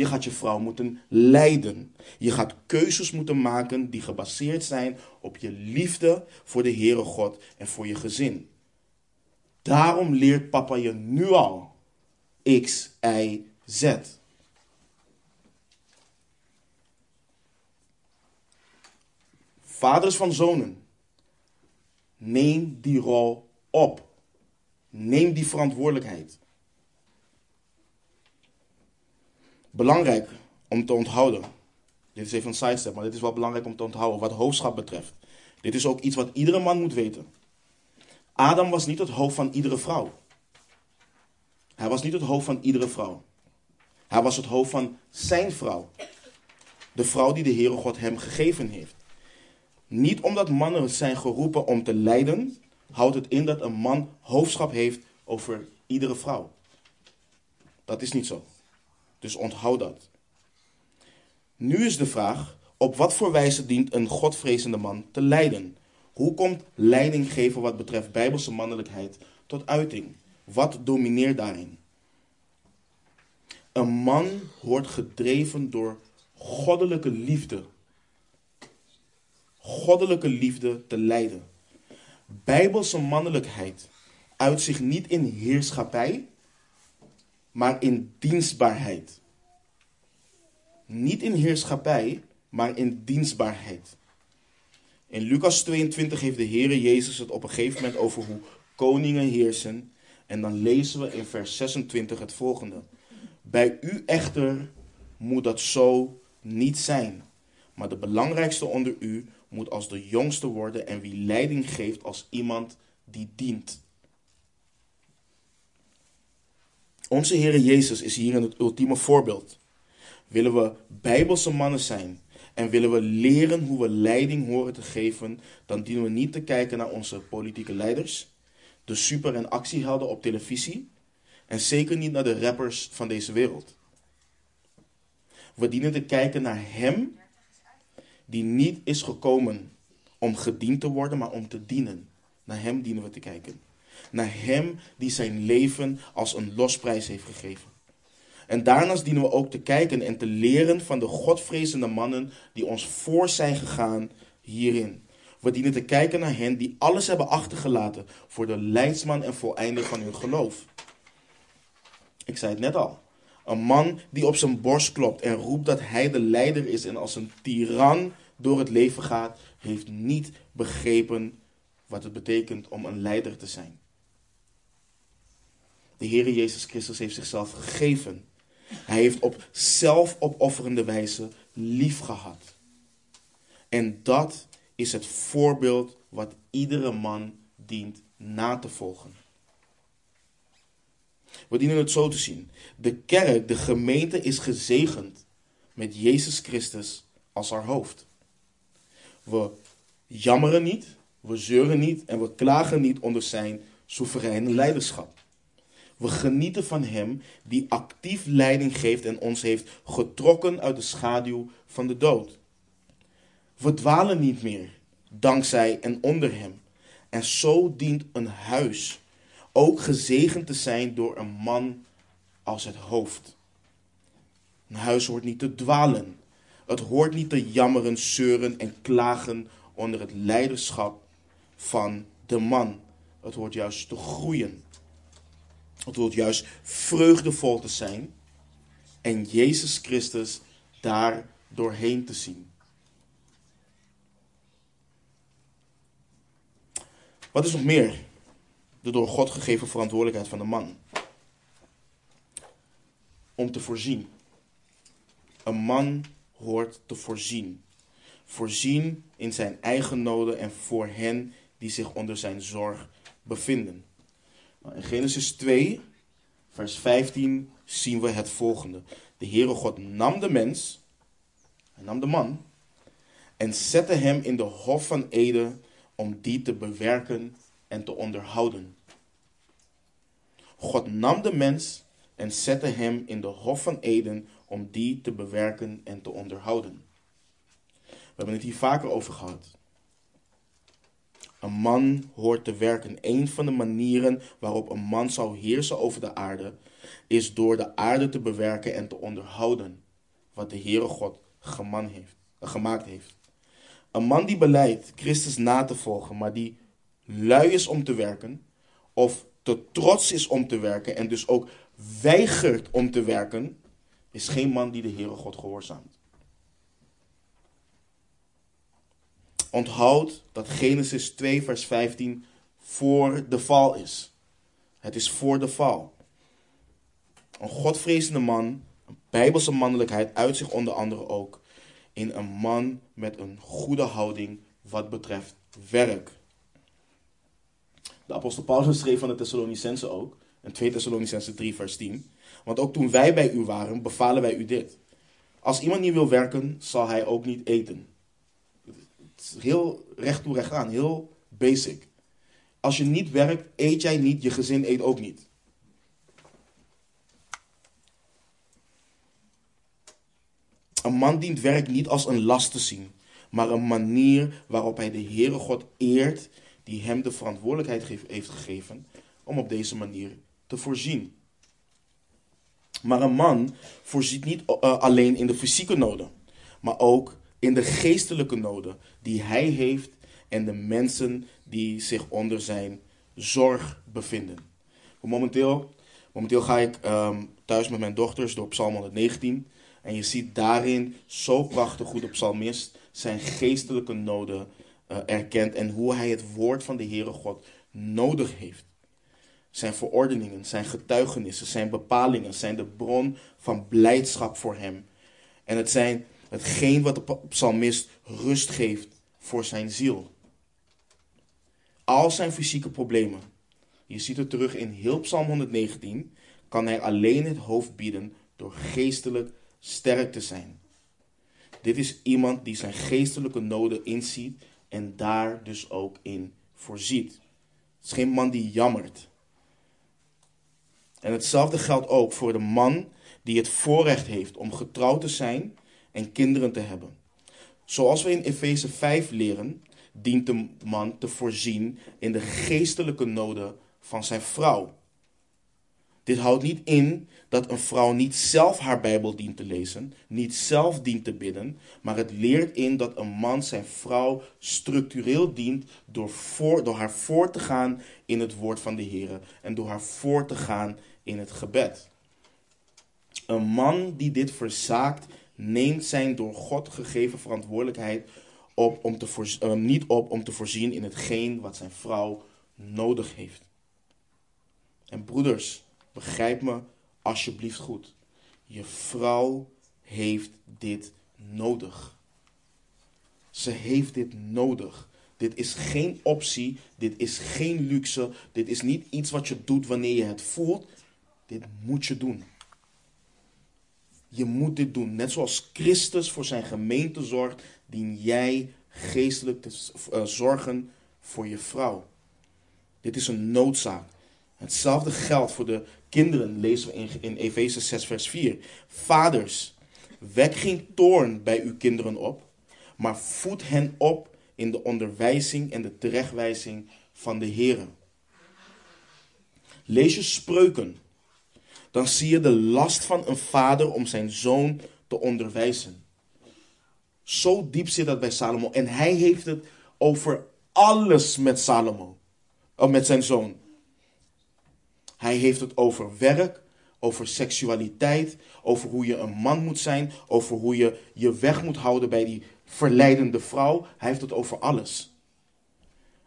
Je gaat je vrouw moeten leiden. Je gaat keuzes moeten maken die gebaseerd zijn op je liefde voor de Heere God en voor je gezin. Daarom leert papa je nu al X, Y, Z. Vaders van zonen, neem die rol op. Neem die verantwoordelijkheid. Belangrijk om te onthouden. Dit is even een sidestep, maar dit is wel belangrijk om te onthouden wat hoofdschap betreft. Dit is ook iets wat iedere man moet weten. Adam was niet het hoofd van iedere vrouw. Hij was niet het hoofd van iedere vrouw. Hij was het hoofd van zijn vrouw. De vrouw die de Heere God hem gegeven heeft. Niet omdat mannen zijn geroepen om te lijden, houdt het in dat een man hoofdschap heeft over iedere vrouw. Dat is niet zo. Dus onthoud dat. Nu is de vraag, op wat voor wijze dient een godvrezende man te leiden? Hoe komt leiding geven wat betreft bijbelse mannelijkheid tot uiting? Wat domineert daarin? Een man wordt gedreven door goddelijke liefde. Goddelijke liefde te leiden. Bijbelse mannelijkheid uit zich niet in heerschappij, maar in dienstbaarheid. Niet in heerschappij, maar in dienstbaarheid. In Lucas 22 heeft de Heere Jezus het op een gegeven moment over hoe koningen heersen. En dan lezen we in vers 26 het volgende. Bij u echter moet dat zo niet zijn. Maar de belangrijkste onder u moet als de jongste worden en wie leiding geeft als iemand die dient. Onze Heer Jezus is hier het ultieme voorbeeld. Willen we bijbelse mannen zijn en willen we leren hoe we leiding horen te geven, dan dienen we niet te kijken naar onze politieke leiders, de super- en actiehelden op televisie en zeker niet naar de rappers van deze wereld. We dienen te kijken naar Hem die niet is gekomen om gediend te worden, maar om te dienen. Naar Hem dienen we te kijken. Naar Hem die zijn leven als een losprijs heeft gegeven. En daarnaast dienen we ook te kijken en te leren van de godvrezende mannen die ons voor zijn gegaan hierin. We dienen te kijken naar hen die alles hebben achtergelaten voor de leidsman en voleinder van hun geloof. Ik zei het net al. Een man die op zijn borst klopt en roept dat hij de leider is en als een tiran door het leven gaat, heeft niet begrepen wat het betekent om een leider te zijn. De Heer Jezus Christus heeft zichzelf gegeven. Hij heeft op zelfopofferende wijze lief gehad. En dat is het voorbeeld wat iedere man dient na te volgen. We dienen het zo te zien. De kerk, de gemeente is gezegend met Jezus Christus als haar hoofd. We jammeren niet, we zeuren niet en we klagen niet onder zijn soevereine leiderschap. We genieten van Hem die actief leiding geeft en ons heeft getrokken uit de schaduw van de dood. We dwalen niet meer, dankzij en onder Hem. En zo dient een huis ook gezegend te zijn door een man als het hoofd. Een huis hoort niet te dwalen. Het hoort niet te jammeren, zeuren en klagen onder het leiderschap van de man. Het hoort juist te groeien. Het hoort juist vreugdevol te zijn en Jezus Christus daar doorheen te zien. Wat is nog meer de door God gegeven verantwoordelijkheid van de man? Om te voorzien. Een man hoort te voorzien. Voorzien in zijn eigen noden en voor hen die zich onder zijn zorg bevinden. In Genesis 2, vers 15 zien we het volgende. De Heere God nam de mens, hij nam de man, en zette hem in de hof van Eden om die te bewerken en te onderhouden. God nam de mens en zette hem in de hof van Eden om die te bewerken en te onderhouden. We hebben het hier vaker over gehad. Een man hoort te werken. Een van de manieren waarop een man zou heersen over de aarde, is door de aarde te bewerken en te onderhouden. Wat de Heere God heeft, gemaakt heeft. Een man die beleidt Christus na te volgen, maar die lui is om te werken, of te trots is om te werken en dus ook weigert om te werken, is geen man die de Heere God gehoorzaamt. Onthoud dat Genesis 2, vers 15 voor de val is. Het is voor de val. Een godvrezende man, een bijbelse mannelijkheid, uit zich onder andere ook in een man met een goede houding wat betreft werk. De apostel Paulus schreef van de Thessalonicense ook, in 2 Thessalonicense 3, vers 10. Want ook toen wij bij u waren, bevalen wij u dit. Als iemand niet wil werken, zal hij ook niet eten heel recht toe recht aan, heel basic. Als je niet werkt, eet jij niet, je gezin eet ook niet. Een man dient werk niet als een last te zien, maar een manier waarop hij de Heere God eert, die hem de verantwoordelijkheid heeft gegeven om op deze manier te voorzien. Maar een man voorziet niet uh, alleen in de fysieke noden, maar ook in de geestelijke noden die hij heeft en de mensen die zich onder zijn zorg bevinden. Momenteel, momenteel ga ik um, thuis met mijn dochters door Psalm 119 en je ziet daarin zo prachtig hoe de psalmist zijn geestelijke noden uh, erkent en hoe hij het woord van de Heere God nodig heeft. Zijn verordeningen, zijn getuigenissen, zijn bepalingen zijn de bron van blijdschap voor hem. En het zijn hetgeen wat de psalmist rust geeft voor zijn ziel. Al zijn fysieke problemen, je ziet het terug in heel Psalm 119, kan hij alleen het hoofd bieden door geestelijk sterk te zijn. Dit is iemand die zijn geestelijke noden inziet en daar dus ook in voorziet. Het is geen man die jammert. En hetzelfde geldt ook voor de man die het voorrecht heeft om getrouwd te zijn en kinderen te hebben. Zoals we in Efeze 5 leren, dient de man te voorzien in de geestelijke noden van zijn vrouw. Dit houdt niet in dat een vrouw niet zelf haar Bijbel dient te lezen, niet zelf dient te bidden, maar het leert in dat een man zijn vrouw structureel dient door, voor, door haar voor te gaan in het woord van de Heer en door haar voor te gaan in het gebed. Een man die dit verzaakt, neemt zijn door God gegeven verantwoordelijkheid op om te voorz- eh, niet op om te voorzien in hetgeen wat zijn vrouw nodig heeft. En broeders, begrijp me alsjeblieft goed. Je vrouw heeft dit nodig. Ze heeft dit nodig. Dit is geen optie, dit is geen luxe, dit is niet iets wat je doet wanneer je het voelt. Dit moet je doen. Je moet dit doen. Net zoals Christus voor zijn gemeente zorgt, dien jij geestelijk te uh, zorgen voor je vrouw. Dit is een noodzaak. Hetzelfde geldt voor de kinderen, lezen we in, in Efeze 6, vers 4. Vaders, wek geen toorn bij uw kinderen op, maar voed hen op in de onderwijzing en de terechtwijzing van de Heer. Lees je spreuken, dan zie je de last van een vader om zijn zoon te onderwijzen. Zo diep zit dat bij Salomo. En hij heeft het over alles met Salomo. Of met zijn zoon. Hij heeft het over werk, over seksualiteit, over hoe je een man moet zijn, over hoe je je weg moet houden bij die verleidende vrouw. Hij heeft het over alles.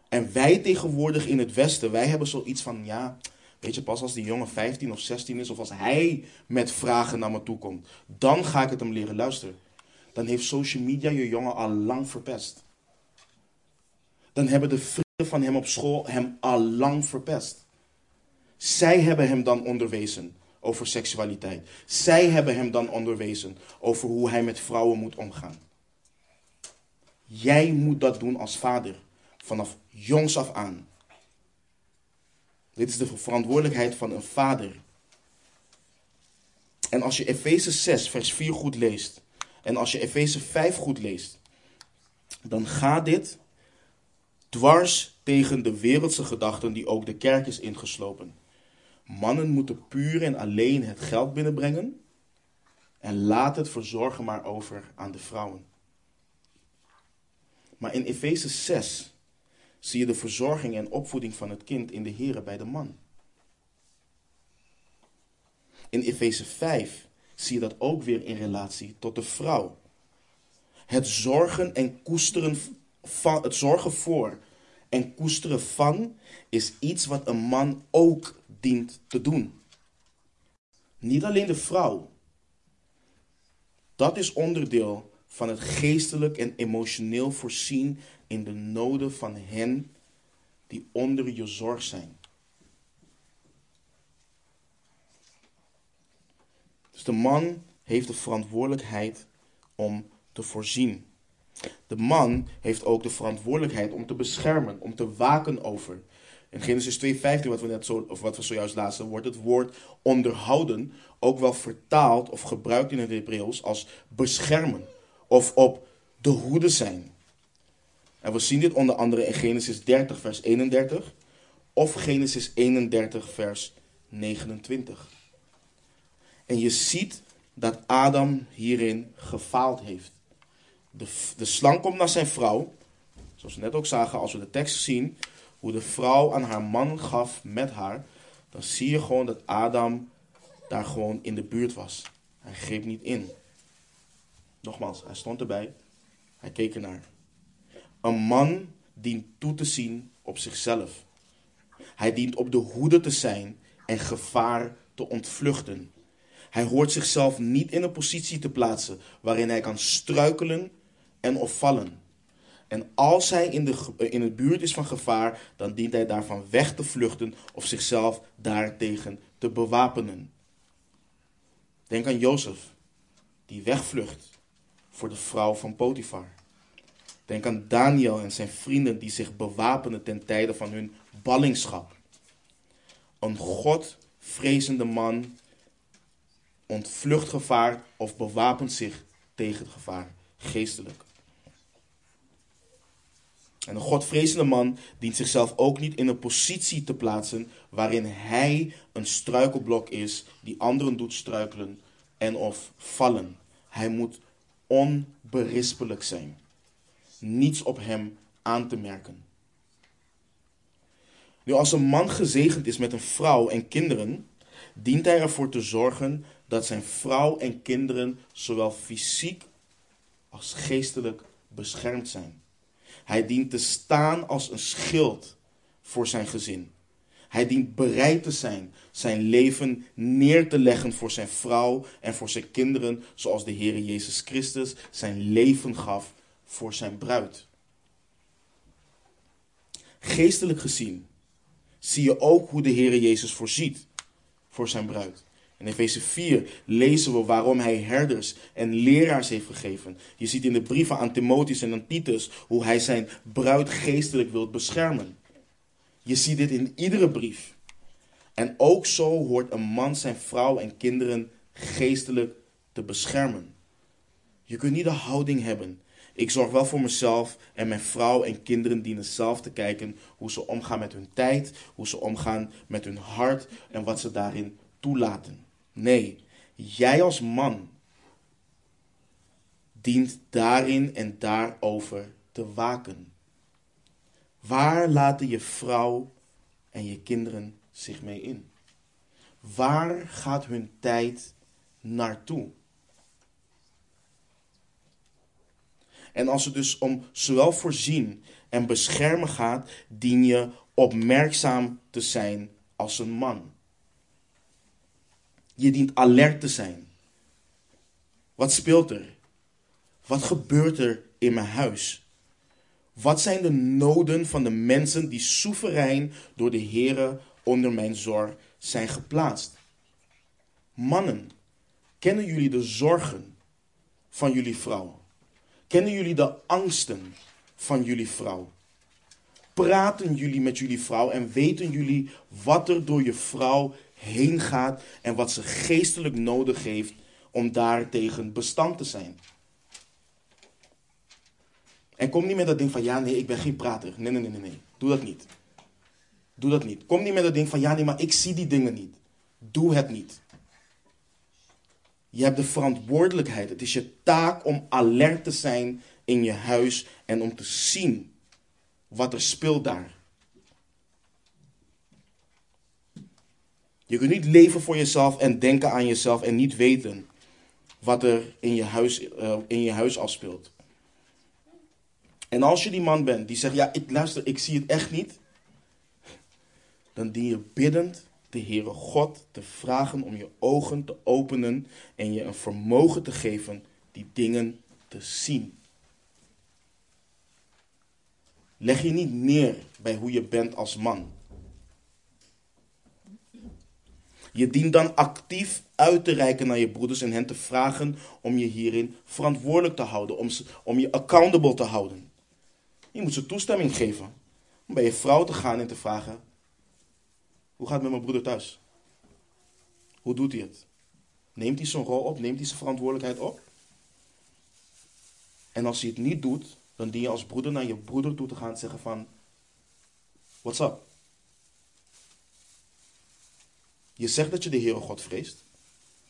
En wij tegenwoordig in het Westen, wij hebben zoiets van, ja, weet je, pas als die jongen 15 of 16 is, of als hij met vragen naar me toe komt, dan ga ik het hem leren luisteren. Dan heeft social media je jongen al lang verpest. Dan hebben de vrienden van hem op school hem al lang verpest. Zij hebben hem dan onderwezen over seksualiteit. Zij hebben hem dan onderwezen over hoe hij met vrouwen moet omgaan. Jij moet dat doen als vader, vanaf jongs af aan. Dit is de verantwoordelijkheid van een vader. En als je Efeze 6, vers 4 goed leest, en als je Efeze 5 goed leest, dan gaat dit dwars tegen de wereldse gedachten die ook de kerk is ingeslopen. Mannen moeten puur en alleen het geld binnenbrengen en laat het verzorgen maar over aan de vrouwen. Maar in Efeze 6 zie je de verzorging en opvoeding van het kind in de Here bij de man. In Efeze 5 zie je dat ook weer in relatie tot de vrouw. Het zorgen en koesteren van, het zorgen voor en koesteren van is iets wat een man ook dient te doen. Niet alleen de vrouw. Dat is onderdeel van het geestelijk en emotioneel voorzien in de noden van hen die onder je zorg zijn. Dus de man heeft de verantwoordelijkheid om te voorzien. De man heeft ook de verantwoordelijkheid om te beschermen, om te waken over. In Genesis 2:15, wat we net zo, of wat we zojuist lazen, wordt het woord onderhouden ook wel vertaald of gebruikt in het Hebreeuws als beschermen of op de hoede zijn. En we zien dit onder andere in Genesis 30, vers 31 of Genesis 31, vers 29. En je ziet dat Adam hierin gefaald heeft. De, de slang komt naar zijn vrouw, zoals we net ook zagen, als we de tekst zien, hoe de vrouw aan haar man gaf met haar, dan zie je gewoon dat Adam daar gewoon in de buurt was. Hij greep niet in. Nogmaals, hij stond erbij, hij keek ernaar. Een man dient toe te zien op zichzelf. Hij dient op de hoede te zijn en gevaar te ontvluchten. Hij hoort zichzelf niet in een positie te plaatsen waarin hij kan struikelen en of vallen. En als hij in, de, in het buurt is van gevaar, dan dient hij daarvan weg te vluchten of zichzelf daartegen te bewapenen. Denk aan Jozef, die wegvlucht voor de vrouw van Potifar. Denk aan Daniel en zijn vrienden die zich bewapenen ten tijde van hun ballingschap. Een godvrezende man ontvlucht gevaar of bewapent zich tegen het gevaar, geestelijk. En een godvrezende man dient zichzelf ook niet in een positie te plaatsen waarin hij een struikelblok is die anderen doet struikelen en of vallen. Hij moet onberispelijk zijn. Niets op hem aan te merken. Nu, als een man gezegend is met een vrouw en kinderen, dient hij ervoor te zorgen dat zijn vrouw en kinderen zowel fysiek als geestelijk beschermd zijn. Hij dient te staan als een schild voor zijn gezin. Hij dient bereid te zijn zijn leven neer te leggen voor zijn vrouw en voor zijn kinderen, zoals de Heer Jezus Christus zijn leven gaf voor zijn bruid. Geestelijk gezien zie je ook hoe de Heer Jezus voorziet voor zijn bruid. In Efeze 4 lezen we waarom hij herders en leraars heeft gegeven. Je ziet in de brieven aan Timotheus en aan Titus hoe hij zijn bruid geestelijk wil beschermen. Je ziet dit in iedere brief. En ook zo hoort een man zijn vrouw en kinderen geestelijk te beschermen. Je kunt niet de houding hebben. Ik zorg wel voor mezelf en mijn vrouw en kinderen dienen zelf te kijken hoe ze omgaan met hun tijd, hoe ze omgaan met hun hart en wat ze daarin toelaten. Nee, jij als man dient daarin en daarover te waken. Waar laten je vrouw en je kinderen zich mee in? Waar gaat hun tijd naartoe? En als het dus om zowel voorzien en beschermen gaat, dien je opmerkzaam te zijn als een man. Je dient alert te zijn. Wat speelt er? Wat gebeurt er in mijn huis? Wat zijn de noden van de mensen die soeverein door de Here onder mijn zorg zijn geplaatst? Mannen, kennen jullie de zorgen van jullie vrouw? Kennen jullie de angsten van jullie vrouw? Praten jullie met jullie vrouw en weten jullie wat er door je vrouw heen gaat en wat ze geestelijk nodig heeft om daartegen bestand te zijn? En kom niet met dat ding van ja, nee, ik ben geen prater. Nee, nee, nee, nee, nee. Doe dat niet. Doe dat niet. Kom niet met dat ding van ja, nee, maar ik zie die dingen niet. Doe het niet. Je hebt de verantwoordelijkheid. Het is je taak om alert te zijn in je huis en om te zien wat er speelt daar. Je kunt niet leven voor jezelf en denken aan jezelf en niet weten wat er in je huis, uh, in je huis afspeelt. En als je die man bent die zegt, ja, ik luister, ik zie het echt niet. Dan dien je biddend de Heere God te vragen om je ogen te openen en je een vermogen te geven die dingen te zien. Leg je niet neer bij hoe je bent als man. Je dient dan actief uit te reiken naar je broeders en hen te vragen om je hierin verantwoordelijk te houden, om, om je accountable te houden. Je moet ze toestemming geven om bij je vrouw te gaan en te vragen: Hoe gaat het met mijn broeder thuis? Hoe doet hij het? Neemt hij zijn rol op? Neemt hij zijn verantwoordelijkheid op? En als hij het niet doet, dan dien je als broeder naar je broeder toe te gaan en zeggen van, what's up? Je zegt dat je de Heere God vreest.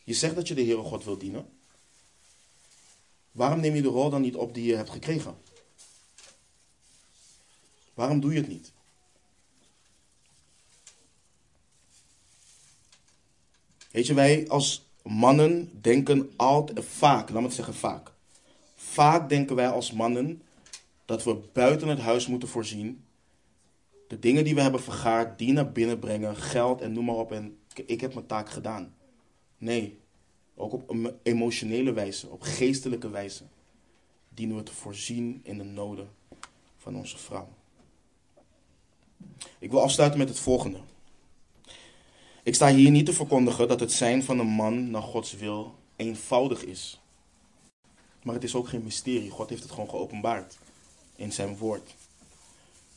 Je zegt dat je de Heere God wil dienen. Waarom neem je de rol dan niet op die je hebt gekregen? Waarom doe je het niet? Weet je, wij als mannen denken altijd, vaak, laat me het zeggen vaak. Vaak denken wij als mannen dat we buiten het huis moeten voorzien. De dingen die we hebben vergaard, die naar binnen brengen, geld en noem maar op. En ik heb mijn taak gedaan. Nee, ook op emotionele wijze, op geestelijke wijze, dienen we te voorzien in de noden van onze vrouw. Ik wil afsluiten met het volgende. Ik sta hier niet te verkondigen dat het zijn van een man naar Gods wil eenvoudig is. Maar het is ook geen mysterie. God heeft het gewoon geopenbaard in zijn woord.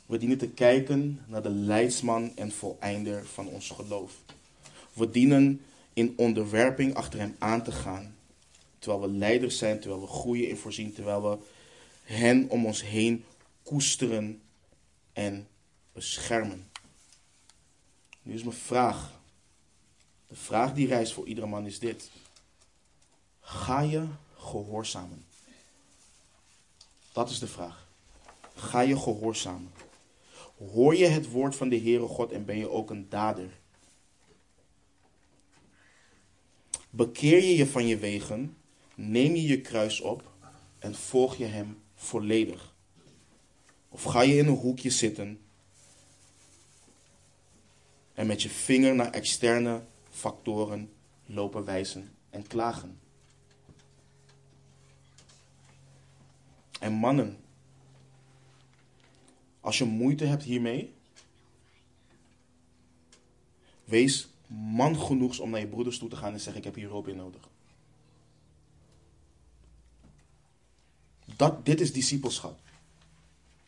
We dienen te kijken naar de leidsman en voleinder van ons geloof. We dienen in onderwerping achter hem aan te gaan. Terwijl we leiders zijn, terwijl we groeien in voorzien, terwijl we hen om ons heen koesteren en beschermen. Nu is mijn vraag. De vraag die reist voor iedere man is dit. Ga je gehoorzamen? Dat is de vraag. Ga je gehoorzamen? Hoor je het woord van de Heere God en ben je ook een dader? Bekeer je je van je wegen, neem je je kruis op en volg je hem volledig. Of ga je in een hoekje zitten en met je vinger naar externe factoren lopen wijzen en klagen. En mannen, als je moeite hebt hiermee, wees man genoeg om naar je broeders toe te gaan en zeggen: Ik heb hier hulp in nodig. Dat, dit is discipelschap.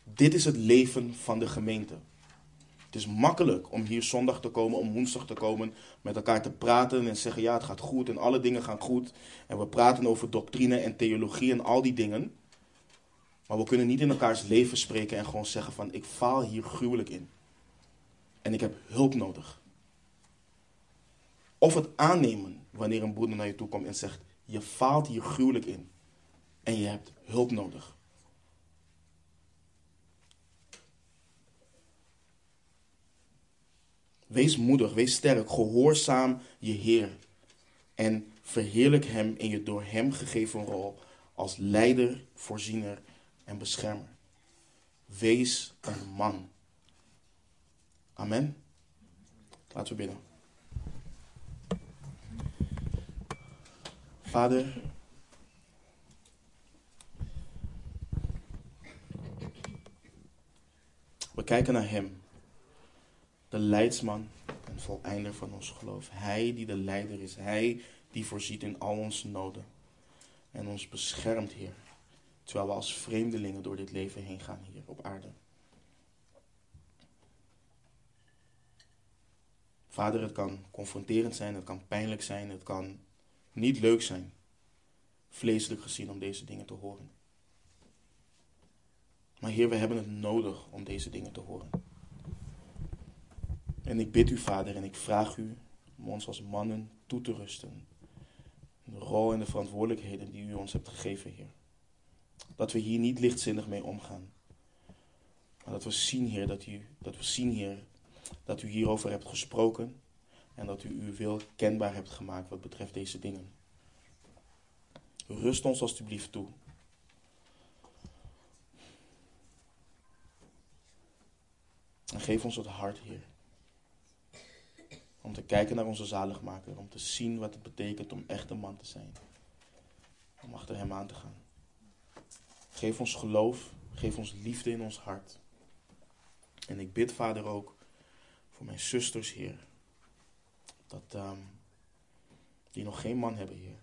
Dit is het leven van de gemeente. Het is makkelijk om hier zondag te komen, om woensdag te komen, met elkaar te praten en zeggen: Ja, het gaat goed en alle dingen gaan goed. En we praten over doctrine en theologie en al die dingen. Maar we kunnen niet in elkaars leven spreken en gewoon zeggen: van ik faal hier gruwelijk in. En ik heb hulp nodig. Of het aannemen wanneer een broeder naar je toe komt en zegt: Je faalt hier gruwelijk in. En je hebt hulp nodig. Wees moedig, wees sterk, gehoorzaam je Heer. En verheerlijk Hem in je door Hem gegeven rol als leider, voorziener en beschermer. Wees een man. Amen. Laten we bidden. Vader, we kijken naar Hem de leidsman en voleinder van ons geloof. Hij die de leider is. Hij die voorziet in al onze noden. En ons beschermt, Heer. Terwijl we als vreemdelingen door dit leven heen gaan hier op aarde. Vader, het kan confronterend zijn, het kan pijnlijk zijn, het kan niet leuk zijn, vleeselijk gezien, om deze dingen te horen. Maar Heer, we hebben het nodig om deze dingen te horen. En ik bid u, Vader, en ik vraag u om ons als mannen toe te rusten. De rol en de verantwoordelijkheden die u ons hebt gegeven, Heer. Dat we hier niet lichtzinnig mee omgaan. Maar dat we zien, Heer, dat u, dat we zien, Heer, dat u hierover hebt gesproken. En dat u uw wil kenbaar hebt gemaakt wat betreft deze dingen. Rust ons alstublieft toe. En geef ons het hart, Heer. Om te kijken naar onze zaligmaker. Om te zien wat het betekent om echt een man te zijn. Om achter hem aan te gaan. Geef ons geloof. Geef ons liefde in ons hart. En ik bid, Vader, ook voor mijn zusters, Heer. Dat, um, die nog geen man hebben, Heer.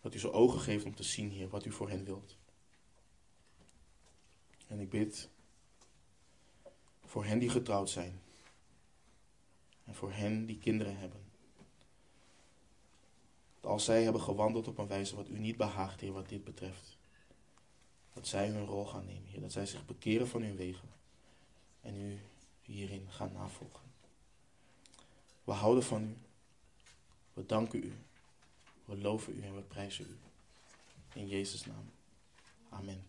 Dat u ze ogen geeft om te zien, Heer, wat u voor hen wilt. En ik bid voor hen die getrouwd zijn. En voor hen die kinderen hebben. Dat als zij hebben gewandeld op een wijze wat u niet behaagt, Heer, wat dit betreft. Dat zij hun rol gaan nemen, Heer. Dat zij zich bekeren van hun wegen. En u hierin gaan navolgen. We houden van u. We danken u. We loven u en we prijzen u. In Jezus' naam. Amen.